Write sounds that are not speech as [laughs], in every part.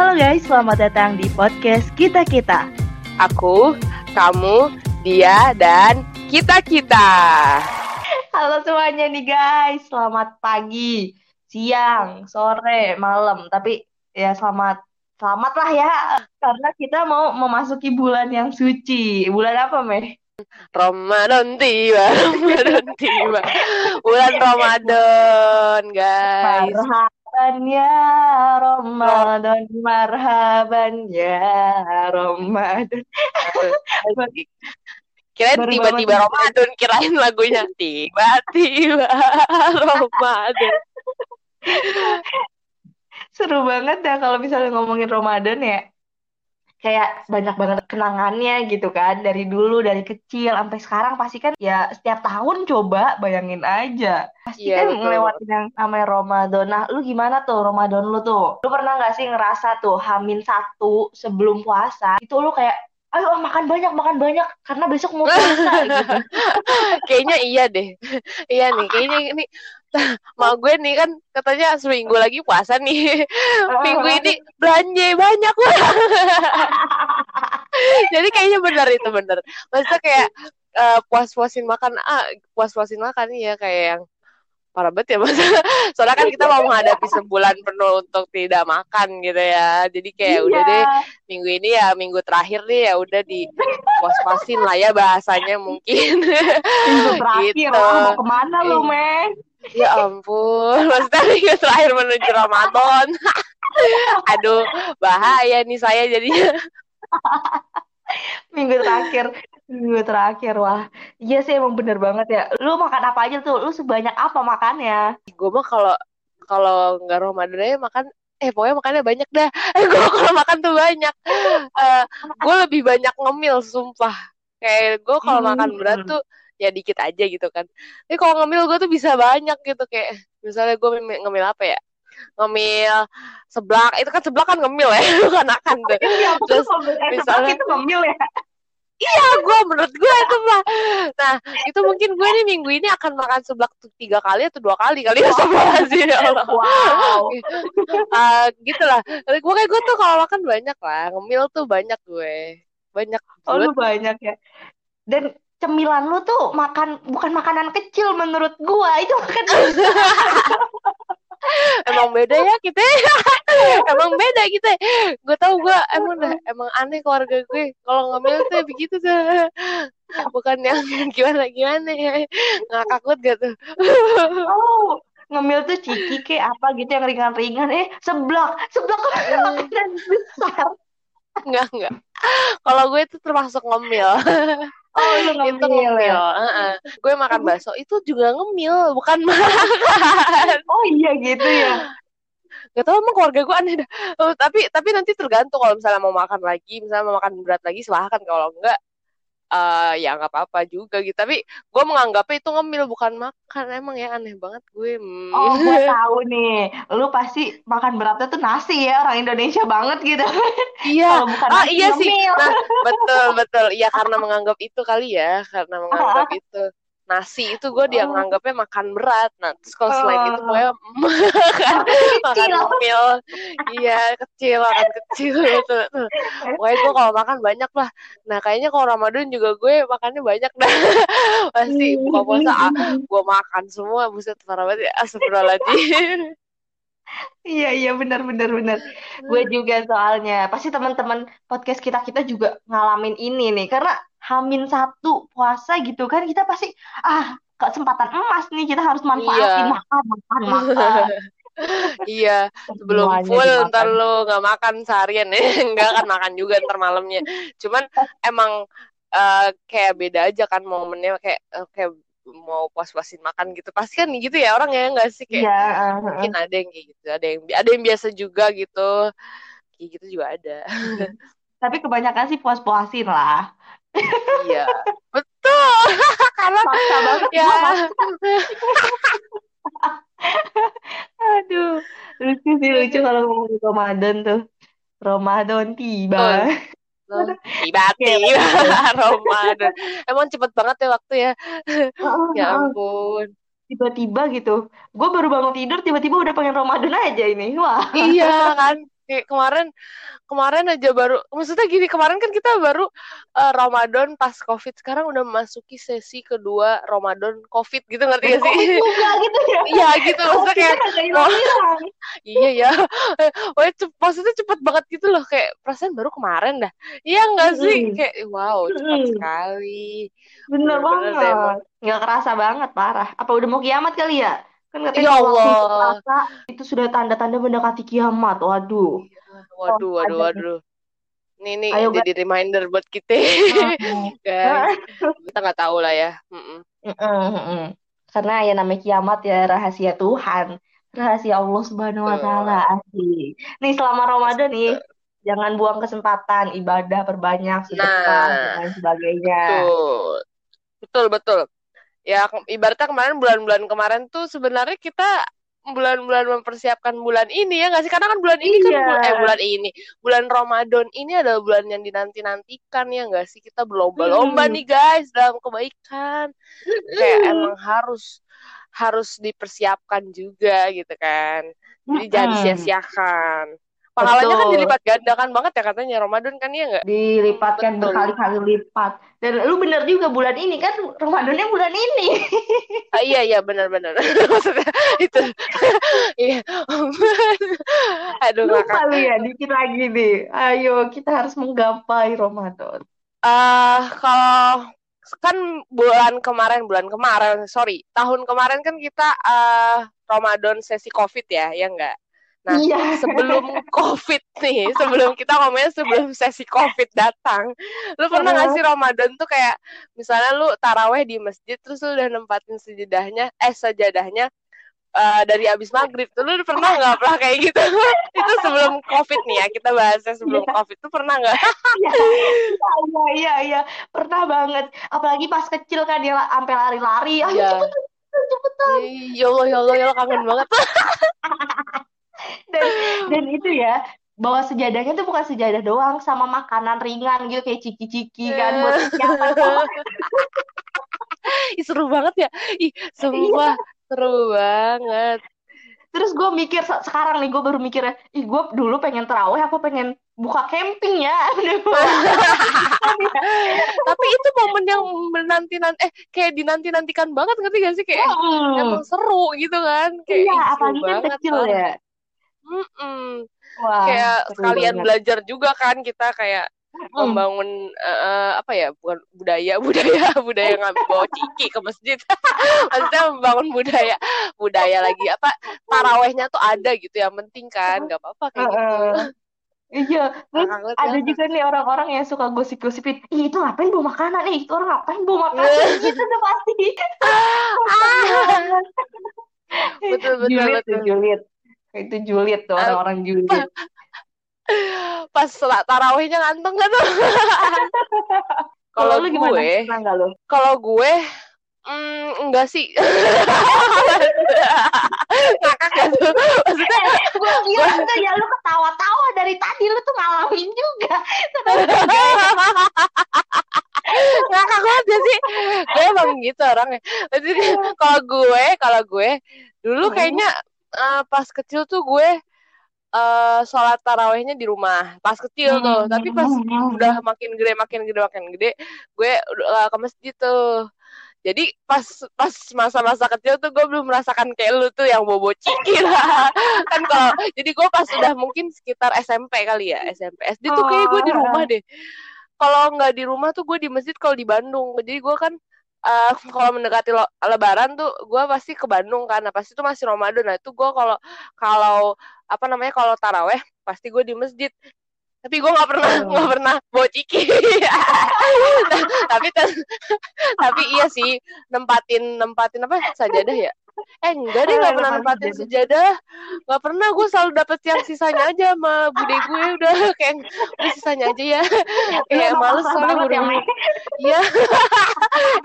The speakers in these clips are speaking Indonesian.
Halo guys, selamat datang di podcast Kita Kita. Aku, kamu, dia, dan kita-kita. Halo semuanya nih guys, selamat pagi, siang, sore, malam. Tapi ya selamat selamat lah ya, karena kita mau memasuki bulan yang suci. Bulan apa, Meh? Ramadan tiba, [laughs] Ramadan tiba. Bulan [laughs] Ramadan, guys. Marhaban ya Ramadan, marhaban ya Ramadan. [laughs] Kirain tiba-tiba. Ramadan, kirain lagunya [laughs] tiba-tiba Ramadan. [laughs] Seru banget ya kalau misalnya ngomongin Ramadan ya. Kayak banyak banget kenangannya gitu kan. Dari dulu, dari kecil sampai sekarang pasti kan ya setiap tahun coba bayangin aja. Pasti Iya, kan betul. ngelewatin yang namanya Ramadan. Nah, lu gimana tuh Ramadan lu tuh? Lu pernah nggak sih ngerasa tuh Hamin satu sebelum puasa itu lu kayak ayo makan banyak makan banyak karena besok mau puasa [laughs] gitu. Kayaknya iya deh. [laughs] Iya nih, kayaknya ini [laughs] Mak gue nih kan katanya seminggu lagi puasa nih. [laughs] Minggu ini belanja banyak lah. Jadi kayaknya benar itu benar. Maksudnya kayak eh, puas-puasin makan ah puas-puasin makan ya kayak yang parah banget ya mas. [laughs] Soalnya kan kita mau menghadapi sebulan penuh untuk tidak makan gitu ya. Jadi kayak udah Iya. deh minggu ini ya minggu terakhir nih ya udah di puas-puasin lah ya bahasanya mungkin. [laughs] Minggu [laughs] terakhir Gitu. lah, mau ke mana lu, Meng? Ya ampun, maksudnya minggu terakhir menuju Ramadan. Aduh, bahaya nih saya jadinya. Minggu terakhir, minggu terakhir, wah. Iya sih emang bener banget ya. Lu makan apa aja tuh? Lu sebanyak apa makannya? Gue mah kalau kalau nggak Ramadan aja makan eh pokoknya makannya banyak dah. [laughs] Eh gue kalau makan tuh banyak. Eh gue lebih banyak ngemil sumpah. Kayak gue kalau makan berat Hmm. tuh ya dikit aja gitu kan. Tapi kalau ngemil gue tuh bisa banyak gitu kayak misalnya gue ngemil apa ya? Ngemil seblak, itu kan seblak kan ngemil ya, [laughs] bukan akan tuh. Iya, Terus eh, misalnya- itu ngemil ya. Iya, gue menurut gue itu mah. Nah, itu mungkin gue nih minggu ini akan makan seblak tuh tiga kali atau dua kali kali ya sama sih ya Allah. Wow. Ah, gitu lah. Gue kayak gue tuh kalau makan banyak lah, ngemil tuh banyak gue, banyak Oh, lu banyak ya. Dan cemilan lu tuh makan bukan makanan kecil menurut gua, itu makan [laughs] Emang beda ya kita, [laughs] emang beda kita. Gue tahu gue emang dah, emang aneh keluarga gue. Kalau ngemil tuh begitu tuh, bukan yang [laughs] gimana gimana ya. Ngakak banget gak tuh? Oh, ngemil tuh ciki kayak apa gitu yang ringan-ringan. Eh, seblak. Seblak kan makanan besar. Enggak enggak. Kalau gue itu termasuk ngemil. Oh, lu itu ngemil ngemil. ya. heeh. Gue makan bakso itu juga ngemil, bukan makan. [laughs] Oh iya gitu ya. Gak tau emang keluarga gue aneh dah. Oh, tapi tapi nanti tergantung kalau misalnya mau makan lagi, misalnya mau makan berat lagi silahkan kalau enggak eh ya nggak apa-apa juga gitu. Tapi gue menganggapnya itu ngemil bukan makan. Emang ya aneh banget gue. Hmm. Oh, gue [laughs] tahu nih. Lu pasti makan beratnya tuh nasi ya, orang Indonesia banget gitu. Iya. Kalau bukan Ah nasi iya sih. ngemil. Nah, betul [laughs] betul. Iya karena menganggap itu kali ya, karena menganggap itu nasi itu gue dia Oh. menganggapnya makan berat. Nah, terus kalau selain itu Oh. pokoknya [laughs] makan makan ngemil. Iya, kecil, makan kecil [laughs] gitu. Pokoknya gue kalau makan banyak lah. Nah, kayaknya kalau Ramadan juga gue makannya banyak dah. [laughs] Pasti buka puasa ah, gue makan semua. Buset, parah banget ya. Astagfirullahaladzim. Iya, iya benar benar benar. Gue juga soalnya. Pasti teman-teman podcast kita kita juga ngalamin ini nih karena Hamin satu puasa gitu kan kita pasti ah kesempatan emas nih kita harus manfaatin Iya. makan makan makan. [laughs] iya, sebelum Semuanya full dimakan. ntar lu nggak makan seharian ya [laughs] nggak akan makan juga ntar malamnya cuman emang eh, kayak beda aja kan momennya kayak eh, kayak mau puas-puasin makan gitu pasti kan gitu ya orang ya nggak sih kayak Iya, uh, uh. mungkin ada yang kayak gitu ada yang ada yang biasa juga gitu kayak gitu juga ada Tapi kebanyakan sih puas-puasin lah. Iya. Betul. [laughs] Karena Maksa banget ya. [laughs] Aduh, lucu sih lucu kalau ngomongin Ramadan tuh. Ramadan tiba. tiba-tiba. [laughs] Ramadan. Emang cepet banget ya waktu ya. Ya ampun. Tiba-tiba gitu. Gue baru bangun tidur, tiba-tiba udah pengen Ramadan aja ini. Wah. iya kan kayak kemarin kemarin aja baru maksudnya gini kemarin kan kita baru uh, Ramadan pas covid sekarang udah memasuki sesi kedua Ramadan covid gitu ngerti gak sih? juga [laughs] gitu ya. Iya gitu maksudnya kayak oh, [laughs] iya ya. [laughs] Oh, cep, maksudnya cepet banget gitu loh kayak perasaan baru kemarin dah. Iya enggak sih? Hmm. kayak wow cepat hmm. sekali. Bener, bener banget. Nggak kerasa banget parah. Apa udah mau kiamat kali ya Kan katanya ya Allah. itu sudah tanda-tanda mendekati kiamat. Waduh. Waduh, waduh, waduh. Ini nih Ayo, jadi guys. reminder buat kita. [laughs] Guys, kita nggak tahu lah ya. Mm -mm. Karena ya namanya kiamat ya rahasia Tuhan. Rahasia Allah Subhanahu wa taala. Nih selama Ramadan nih jangan buang kesempatan ibadah perbanyak sedekah nah, dan sebagainya. Betul. Betul, betul ya ibaratnya kemarin bulan-bulan kemarin tuh sebenarnya kita bulan-bulan mempersiapkan bulan ini ya nggak sih karena kan bulan ini kan iya. kan bulan, eh bulan ini bulan Ramadan ini adalah bulan yang dinanti-nantikan ya nggak sih kita berlomba-lomba hmm. nih guys dalam kebaikan hmm. kayak emang harus harus dipersiapkan juga gitu kan jadi hmm. jangan sia-siakan pahalanya kan dilipat gandakan banget ya katanya Ramadan kan ya nggak? Dilipatkan berkali-kali lipat. Dan lu bener juga bulan ini kan Ramadannya bulan ini. Ah, iya iya benar-benar [laughs] maksudnya itu. [laughs] Iya aduh lupa lu ya dikit lagi nih. Ayo kita harus menggapai Ramadan. Ah uh, kalau kan bulan kemarin bulan kemarin sorry. Tahun kemarin kan kita uh, Ramadan sesi COVID ya ya enggak Nah, iya. sebelum COVID nih, sebelum kita ngomongnya sebelum sesi COVID datang, lu pernah nggak sih Ramadan tuh kayak misalnya lu taraweh di masjid terus lu udah nempatin sejadahnya, eh sajadahnya uh, dari abis maghrib tuh lu pernah nggak pernah kayak gitu? [laughs] itu sebelum COVID nih ya, kita bahasnya sebelum yeah. COVID tuh pernah nggak? Iya, iya, iya, iya, pernah banget. Apalagi pas kecil kan dia sampai lari-lari, ayo yeah. cepetan, cepetan. Ya Allah, ya Allah, ya Allah, kangen banget. [laughs] dan dan itu ya bawa sejadahnya tuh bukan sejadah doang sama makanan ringan gitu kayak ciki-ciki kan buat siapa [laughs] Ih, seru banget ya. Ih semua iya. seru banget. Terus gue mikir sekarang nih gue baru mikir ih gue dulu pengen terawih apa pengen buka camping [laughs] [laughs] ya. Tapi itu momen yang menanti nanti eh kayak dinanti nantikan banget ngerti gak sih? Kayak emang seru gitu kan kayak iya apalagi kan kecil ya Mm-mm. Wah, kayak sekalian banget. belajar juga kan kita kayak mm. membangun uh, apa ya bukan budaya [laughs] budaya budaya ngambil bawa ciki ke masjid [laughs] maksudnya membangun budaya budaya lagi apa tarawehnya tuh ada gitu yang penting kan nggak apa-apa kayak uh, gitu Iya, terus ada juga nih orang-orang yang suka gosip-gosipin, Ih, itu ngapain bawa makanan nih? Itu orang ngapain bawa makanan? [laughs] gitu tuh pasti. betul betul Juliet, betul. Juliet itu julid tuh orang-orang julid pas selat tarawihnya nganteng gak tuh [laughs] kalau gue kalau gue Mm, enggak sih. [laughs] Ngakak gak tuh? Maksudnya gue kira tuh ya lu ketawa-tawa dari tadi lu tuh ngalamin juga. Ngakak banget ya sih. Gue emang gitu orangnya. Jadi kalau gue, kalau gue dulu kayaknya uh, pas kecil tuh gue uh, sholat tarawehnya di rumah. Pas kecil tuh. Hmm. tapi pas udah makin gede makin gede makin gede gue uh, ke masjid tuh. Jadi pas pas masa-masa kecil tuh gue belum merasakan kayak lu tuh yang bobo ciki lah. [laughs] Kan kalau jadi gue pas udah mungkin sekitar SMP kali ya SMP SD tuh kayak gue di rumah deh. Kalau nggak di rumah tuh gue di masjid kalau di Bandung. Jadi gue kan uh, kalau mendekati lo, lebaran tuh gue pasti ke Bandung kan. Nah pasti itu masih Ramadan. Nah itu gue kalau kalau apa namanya kalau taraweh pasti gue di masjid. Tapi gue nggak pernah oh. nggak oh. pernah bociki [laughs] nah, tapi [laughs] tapi iya sih nempatin nempatin apa? Sajadah ya eh enggak deh nggak pernah nempatin sejadah. Nggak pernah gue selalu dapet yang sisanya aja sama bude gue udah. [laughs] Kayak udah sisanya aja ya. [laughs] Kayak males soalnya buru [laughs] iya.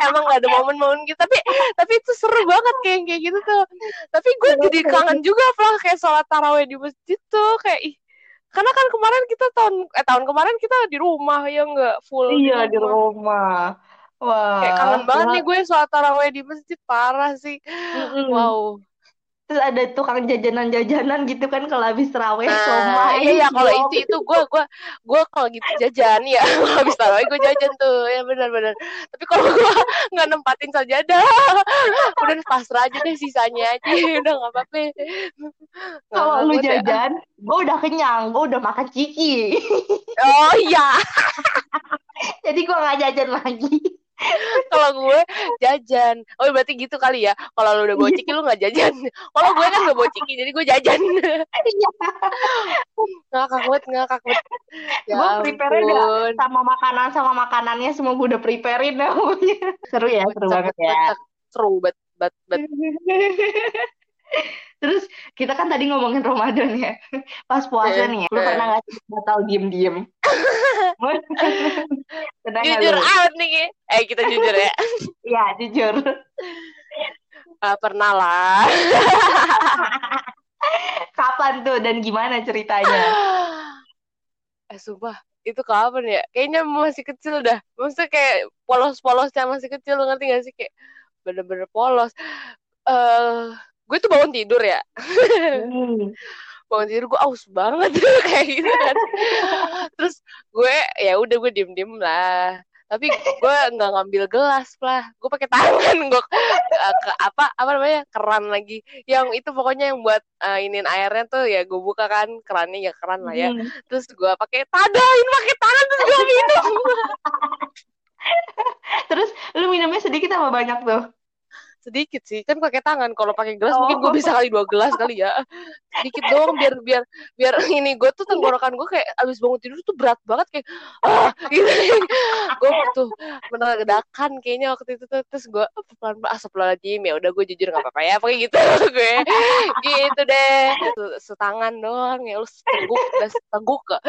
Emang gak ada momen-momen gitu tapi tapi itu seru banget kayak kayak gitu tuh. Tapi gue jadi kangen juga lah kayak sholat taraweh di masjid tuh. Kayak ih karena kan kemarin kita tahun eh tahun kemarin kita di rumah ya nggak? Full iya di rumah Wah, kayak kangen banget nih gue sholat taraweh di masjid parah sih. Mm-mm. Wow. terus ada tukang jajanan-jajanan gitu kan kalau habis terawih Nah, somai. iya ya kalau itu itu gue gue gue kalau gitu jajan [laughs] ya habis tarawih gue jajan tuh. Ya benar-benar tapi kalau gue [laughs] nggak nempatin sajadah udah pasrah aja deh sisanya aja. [laughs] Udah nggak apa-apa. Kalau lu kuat ya. jajan gue udah kenyang gue udah makan ciki. Oh iya. Jadi gue nggak jajan lagi kalau gue jajan. Oh berarti gitu kali ya. Kalau lu udah bawa ciki lu nggak jajan. Kalau gue kan nggak bawa ciki jadi gue jajan. Iya. ngakak banget ngakak banget. Ya gue prepare udah sama makanan sama makanannya semua gue udah preparein dah seru ya seru banget ya. seru banget. Terus kita kan tadi ngomongin Ramadan ya. Pas puasa Eh, nih, lu eh. pernah gak sih batal diem-diem? [laughs] Jujur lu? out nih eh kita jujur ya [laughs] Iya, jujur. Ah, pernah lah [laughs] Kapan tuh dan gimana ceritanya? [sighs] eh sumpah itu kapan ya kayaknya masih kecil dah maksudnya kayak polos-polosnya masih kecil lu ngerti gak sih kayak bener-bener polos eh gue tuh bangun tidur ya. Hmm. [laughs] bangun tidur gue aus banget. [laughs] Kayak gitu kan. Terus gue ya udah gue diem diem lah. Tapi gue nggak ngambil gelas lah. Gue pakai tangan gue ke apa apa namanya keran lagi. Yang itu pokoknya yang buat eh, iniin airnya tuh ya gue buka kan. Kerannya ya keran lah ya. Hmm. terus gue pakai tadain pakai tangan terus gue minum. [laughs] Terus lu minumnya sedikit apa banyak tuh? Sedikit sih kan pakai tangan. Kalau pakai gelas mungkin gue Oh. bisa kali dua gelas kali ya. Sedikit doang biar biar biar ini gue tuh tenggorokan gue kayak abis bangun tidur tuh berat banget kayak ah! gitu. [laughs] Gue tuh bener gedakan kayaknya waktu itu tuh. Terus gue pelan pelan asap ya udah gue jujur nggak apa-apa ya. Pakai gitu [laughs] gue. Gitu deh. Se- setangan doang ya lu seteguk udah seteguk gak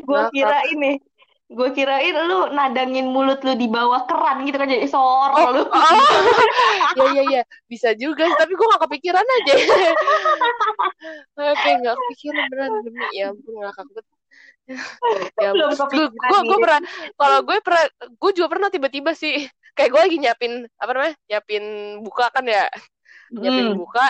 Gue kira ini, gue kirain lu nadangin mulut lu di bawah keran gitu kan jadi sor Oh, lu. [laughs] oh, ya ya ya bisa juga tapi gue gak kepikiran aja. [laughs] Oke nggak kepikiran beneran. Demi ya ampun ngakak banget ya gue gue pernah kalau gue pernah gue juga pernah tiba-tiba sih. Kayak gue lagi nyiapin apa namanya nyiapin buka kan ya. Nyiapin Hmm. buka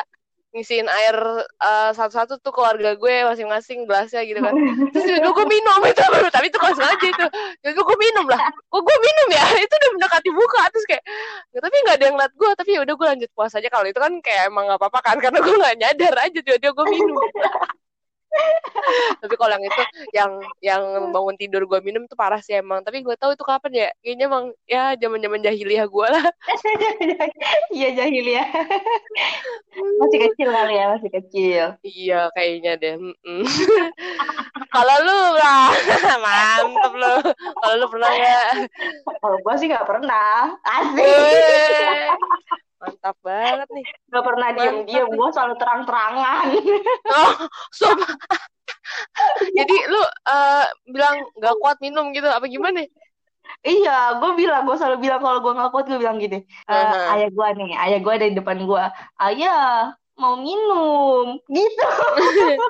ngisiin air eh, satu-satu tuh keluarga gue masing-masing gelasnya gitu kan. [laughs] Terus tiba gue minum [laughs] itu. Tapi itu kelas aja itu. Tiba gue minum lah. Kok gue minum ya? [laughs] Itu udah mendekati buka. Terus kayak "Ya, tapi nggak ada yang ngeliat gue tapi ya udah gue lanjut puasa aja. Kalau itu kan kayak emang nggak apa-apa kan. Karena gue nggak nyadar aja. Tiba-tiba gue minum tapi kalau yang itu yang yang bangun tidur gue minum tuh parah sih emang tapi gue tahu itu kapan ya kayaknya emang ya zaman zaman jahiliyah gue lah [laughs] Iya jahil ya. Masih kecil kali ya, masih kecil. iya kayaknya deh [laughs] kalau lu lah [laughs] mantep lu kalau lu pernah nggak Kalau gue sih gak pernah. Asik. Mantap banget nih Gak pernah Mantap. diem-diem. Gue selalu terang-terangan. [laughs] oh sumpah [laughs] jadi lu eh, bilang nggak kuat minum gitu apa gimana Iya, gue bilang, gue selalu bilang kalau gue nggak kuat, gue bilang gini, "Eh, Aha. ayah gue nih, ayah gue ada di depan gue, ayah mau minum, gitu. [laughs]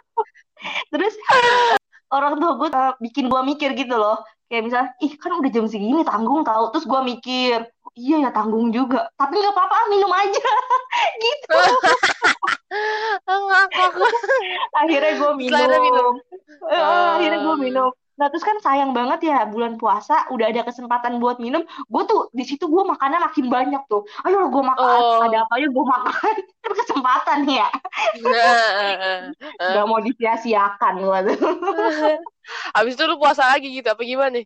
Terus orang tua gue eh, bikin gue mikir gitu loh, kayak misalnya, ih kan udah jam segini tanggung tahu, terus gue mikir, "Oh, iya ya tanggung juga, tapi nggak apa-apa minum aja, [laughs] gitu. [laughs] ngakak Akhirnya gue minum, minum. Eh, Ah. akhirnya gue minum. Nah terus kan sayang banget ya bulan puasa udah ada kesempatan buat minum, gue tuh di situ gue makannya makin banyak tuh. Ayo gue makan, Oh. ada apa aja gue makan. [laughs] Kan kesempatan ya, nah, nggak mau disia-siakan gue tuh. habis itu lu puasa lagi gitu apa gimana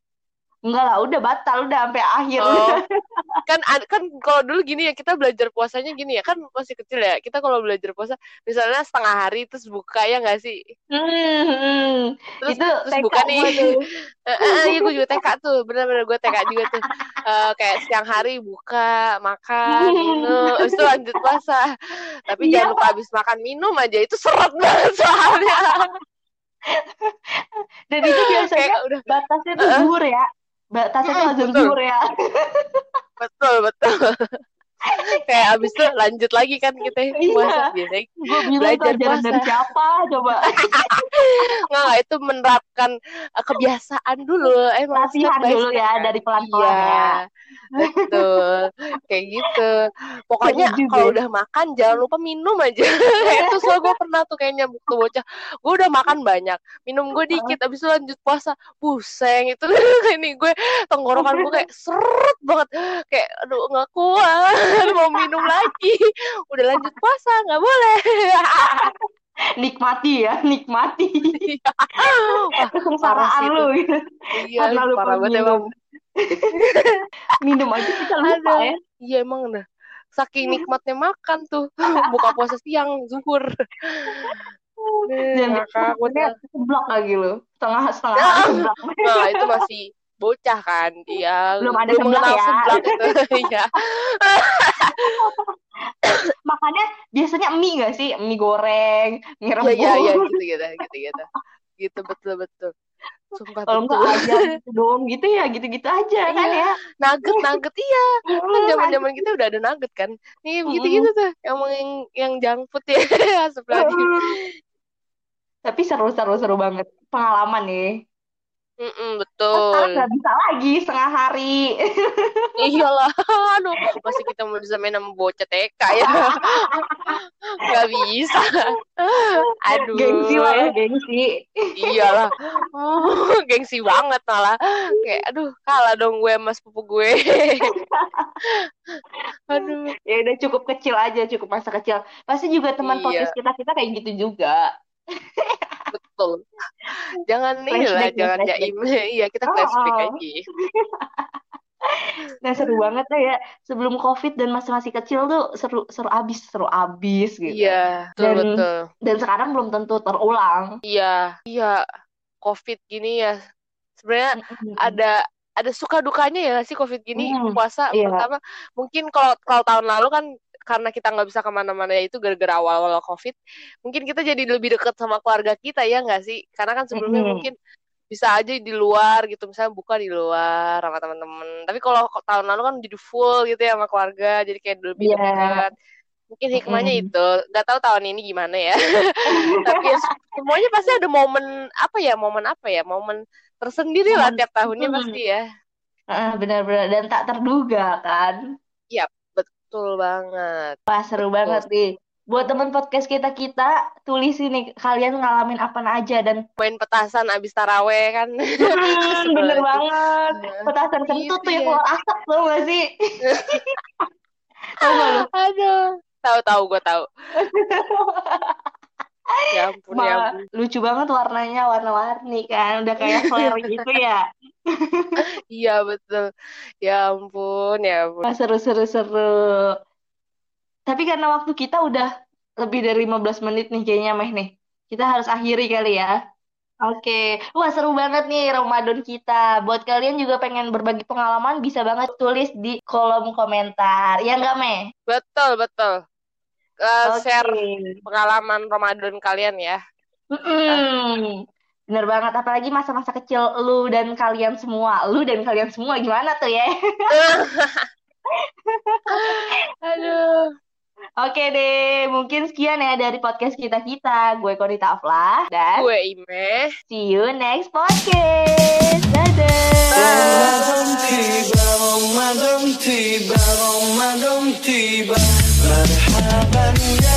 Enggak lah, udah batal, udah sampai akhir. Oh. [laughs] kan kan kalau dulu gini ya kita belajar puasanya gini ya kan masih kecil ya kita kalau belajar puasa misalnya setengah hari terus buka ya nggak sih Hmm, hmm. terus itu terus TK buka nih tuh. [laughs] Eh, eh, iya gue juga TK tuh bener-bener gue TK juga tuh Eh, kayak siang hari buka makan minum [laughs] habis itu lanjut puasa tapi Iya. jangan lupa habis makan minum aja itu seret banget soalnya Dan itu biasanya kayak udah batasnya tuh zuhur ya. Batasnya tuh Mm, azan zuhur ya. betul betul kayak abis itu lanjut lagi kan kita Iya. puasa biasanya Gue Belajar puasa. dari siapa coba? [laughs] nggak itu menerapkan uh, kebiasaan dulu emang Latihan dulu ya, dari pelan-pelan iya ya. betul kayak gitu pokoknya kalau ya. udah makan jangan lupa minum aja [laughs] itu soal gue pernah tuh kayaknya waktu bocah gue udah makan banyak minum gue dikit abis itu lanjut puasa puseng itu [laughs] ini gue tenggorokan gue kayak seret banget kayak aduh nggak kuat [laughs] mau minum lagi udah lanjut puasa nggak boleh [laughs] Nikmati ya, nikmati. Wah, Kesengsaraan lu gitu. iya lupa parah banget minum. emang [laughs] Minum aja kita lupa Ada. ya. Iya emang dah. Saking nikmatnya makan tuh. Buka puasa siang, zuhur. Dan ngakak takutnya bener. seblak lagi lu. Setengah setengah. Nah, itu masih bocah kan. Iya. Belum ada seblak mengenal ya. seblak itu. [laughs] Iya. Makannya biasanya mie gak sih? Mie goreng, mie Iya, rebus. iya, iya, gitu gitu gitu gitu. Gitu betul betul. Sumpah Kalau enggak aja gitu dong, gitu ya, gitu-gitu aja kan Iya. ya. Nugget, nugget iya. Kan zaman-zaman kita udah ada nugget kan. Nih Mm-mm. gitu-gitu tuh. Yang yang, yang junk food ya. [laughs] Astagfirullahaladzim. Tapi seru-seru seru banget pengalaman nih. Mm-mm, betul. sekarang nggak bisa lagi setengah hari. [laughs] Iyalah, aduh, masih kita mau bisa main sama bocah TK ya. [laughs] Nggak bisa. Aduh. Gengsi lah gengsi. Iyalah. Oh, [laughs] gengsi banget malah. Kayak, aduh, kalah dong gue sama sepupu gue. aduh. Ya udah cukup kecil aja, cukup masa kecil. Pasti juga teman Iya. podcast kita kita kayak gitu juga. Betul. Jangan ini lah, ya, jangan jaim. [laughs] Iya, kita Oh, flashback oh. aja. [laughs] Nah seru banget lah ya. Sebelum COVID dan masih masih kecil tuh seru seru abis, seru abis gitu. Iya, betul, Dan- betul. Dan sekarang belum tentu terulang. Iya, iya. COVID gini ya. Sebenarnya ada ada suka dukanya ya sih covid gini Hmm, puasa iya. pertama mungkin kalau kalau tahun lalu kan karena kita nggak bisa ke mana-mana ya itu gara-gara awal-awal covid mungkin kita jadi lebih dekat sama keluarga kita ya nggak sih? Karena kan sebelumnya Mm-mm. mungkin bisa aja di luar gitu misalnya buka di luar sama teman-teman. Tapi kalau tahun lalu kan jadi full gitu ya sama keluarga jadi kayak lebih Iya. dekat. Mungkin hikmahnya Mm-mm. itu. Nggak tahu tahun ini gimana ya. [laughs] Tapi ya, semuanya pasti ada momen apa ya momen apa ya momen tersendiri lah tiap tahunnya pasti ya. Ah, benar-benar. Dan tak terduga kan. Betul banget Wah, seru banget nih. Buat teman podcast kita kita tulis ini kalian ngalamin apa aja dan main petasan abis taraweh kan Hmm, [laughs] bener banget. Petasan kentut tuh yang ya. keluar asap tau gak sih? [laughs] Tahu aduh tahu tahu gue tahu [laughs] [laughs] ya ampun ya Ma- ampun. lucu banget warnanya warna-warni kan udah kayak flare [laughs] gitu ya. [laughs] Iya betul. Ya ampun ya ampun. Wah, seru-seru seru tapi karena waktu kita udah lebih dari 15 menit nih kayaknya Meh nih. Kita harus akhiri kali ya. Oke, wah seru banget nih Ramadan kita. Buat kalian juga pengen berbagi pengalaman, bisa banget tulis di kolom komentar. Ya nggak, Meh? betul betul Eh, Oke. share pengalaman Ramadan kalian ya Mm-mm. Bener banget, apalagi masa-masa kecil lu dan kalian semua. Lu dan kalian semua gimana tuh ya? [laughs] aduh Oke deh, mungkin sekian ya dari podcast kita-kita. Gue Konita Aflah, dan gue Ime see you next podcast. Dadah! Ramadan مرحبا. يا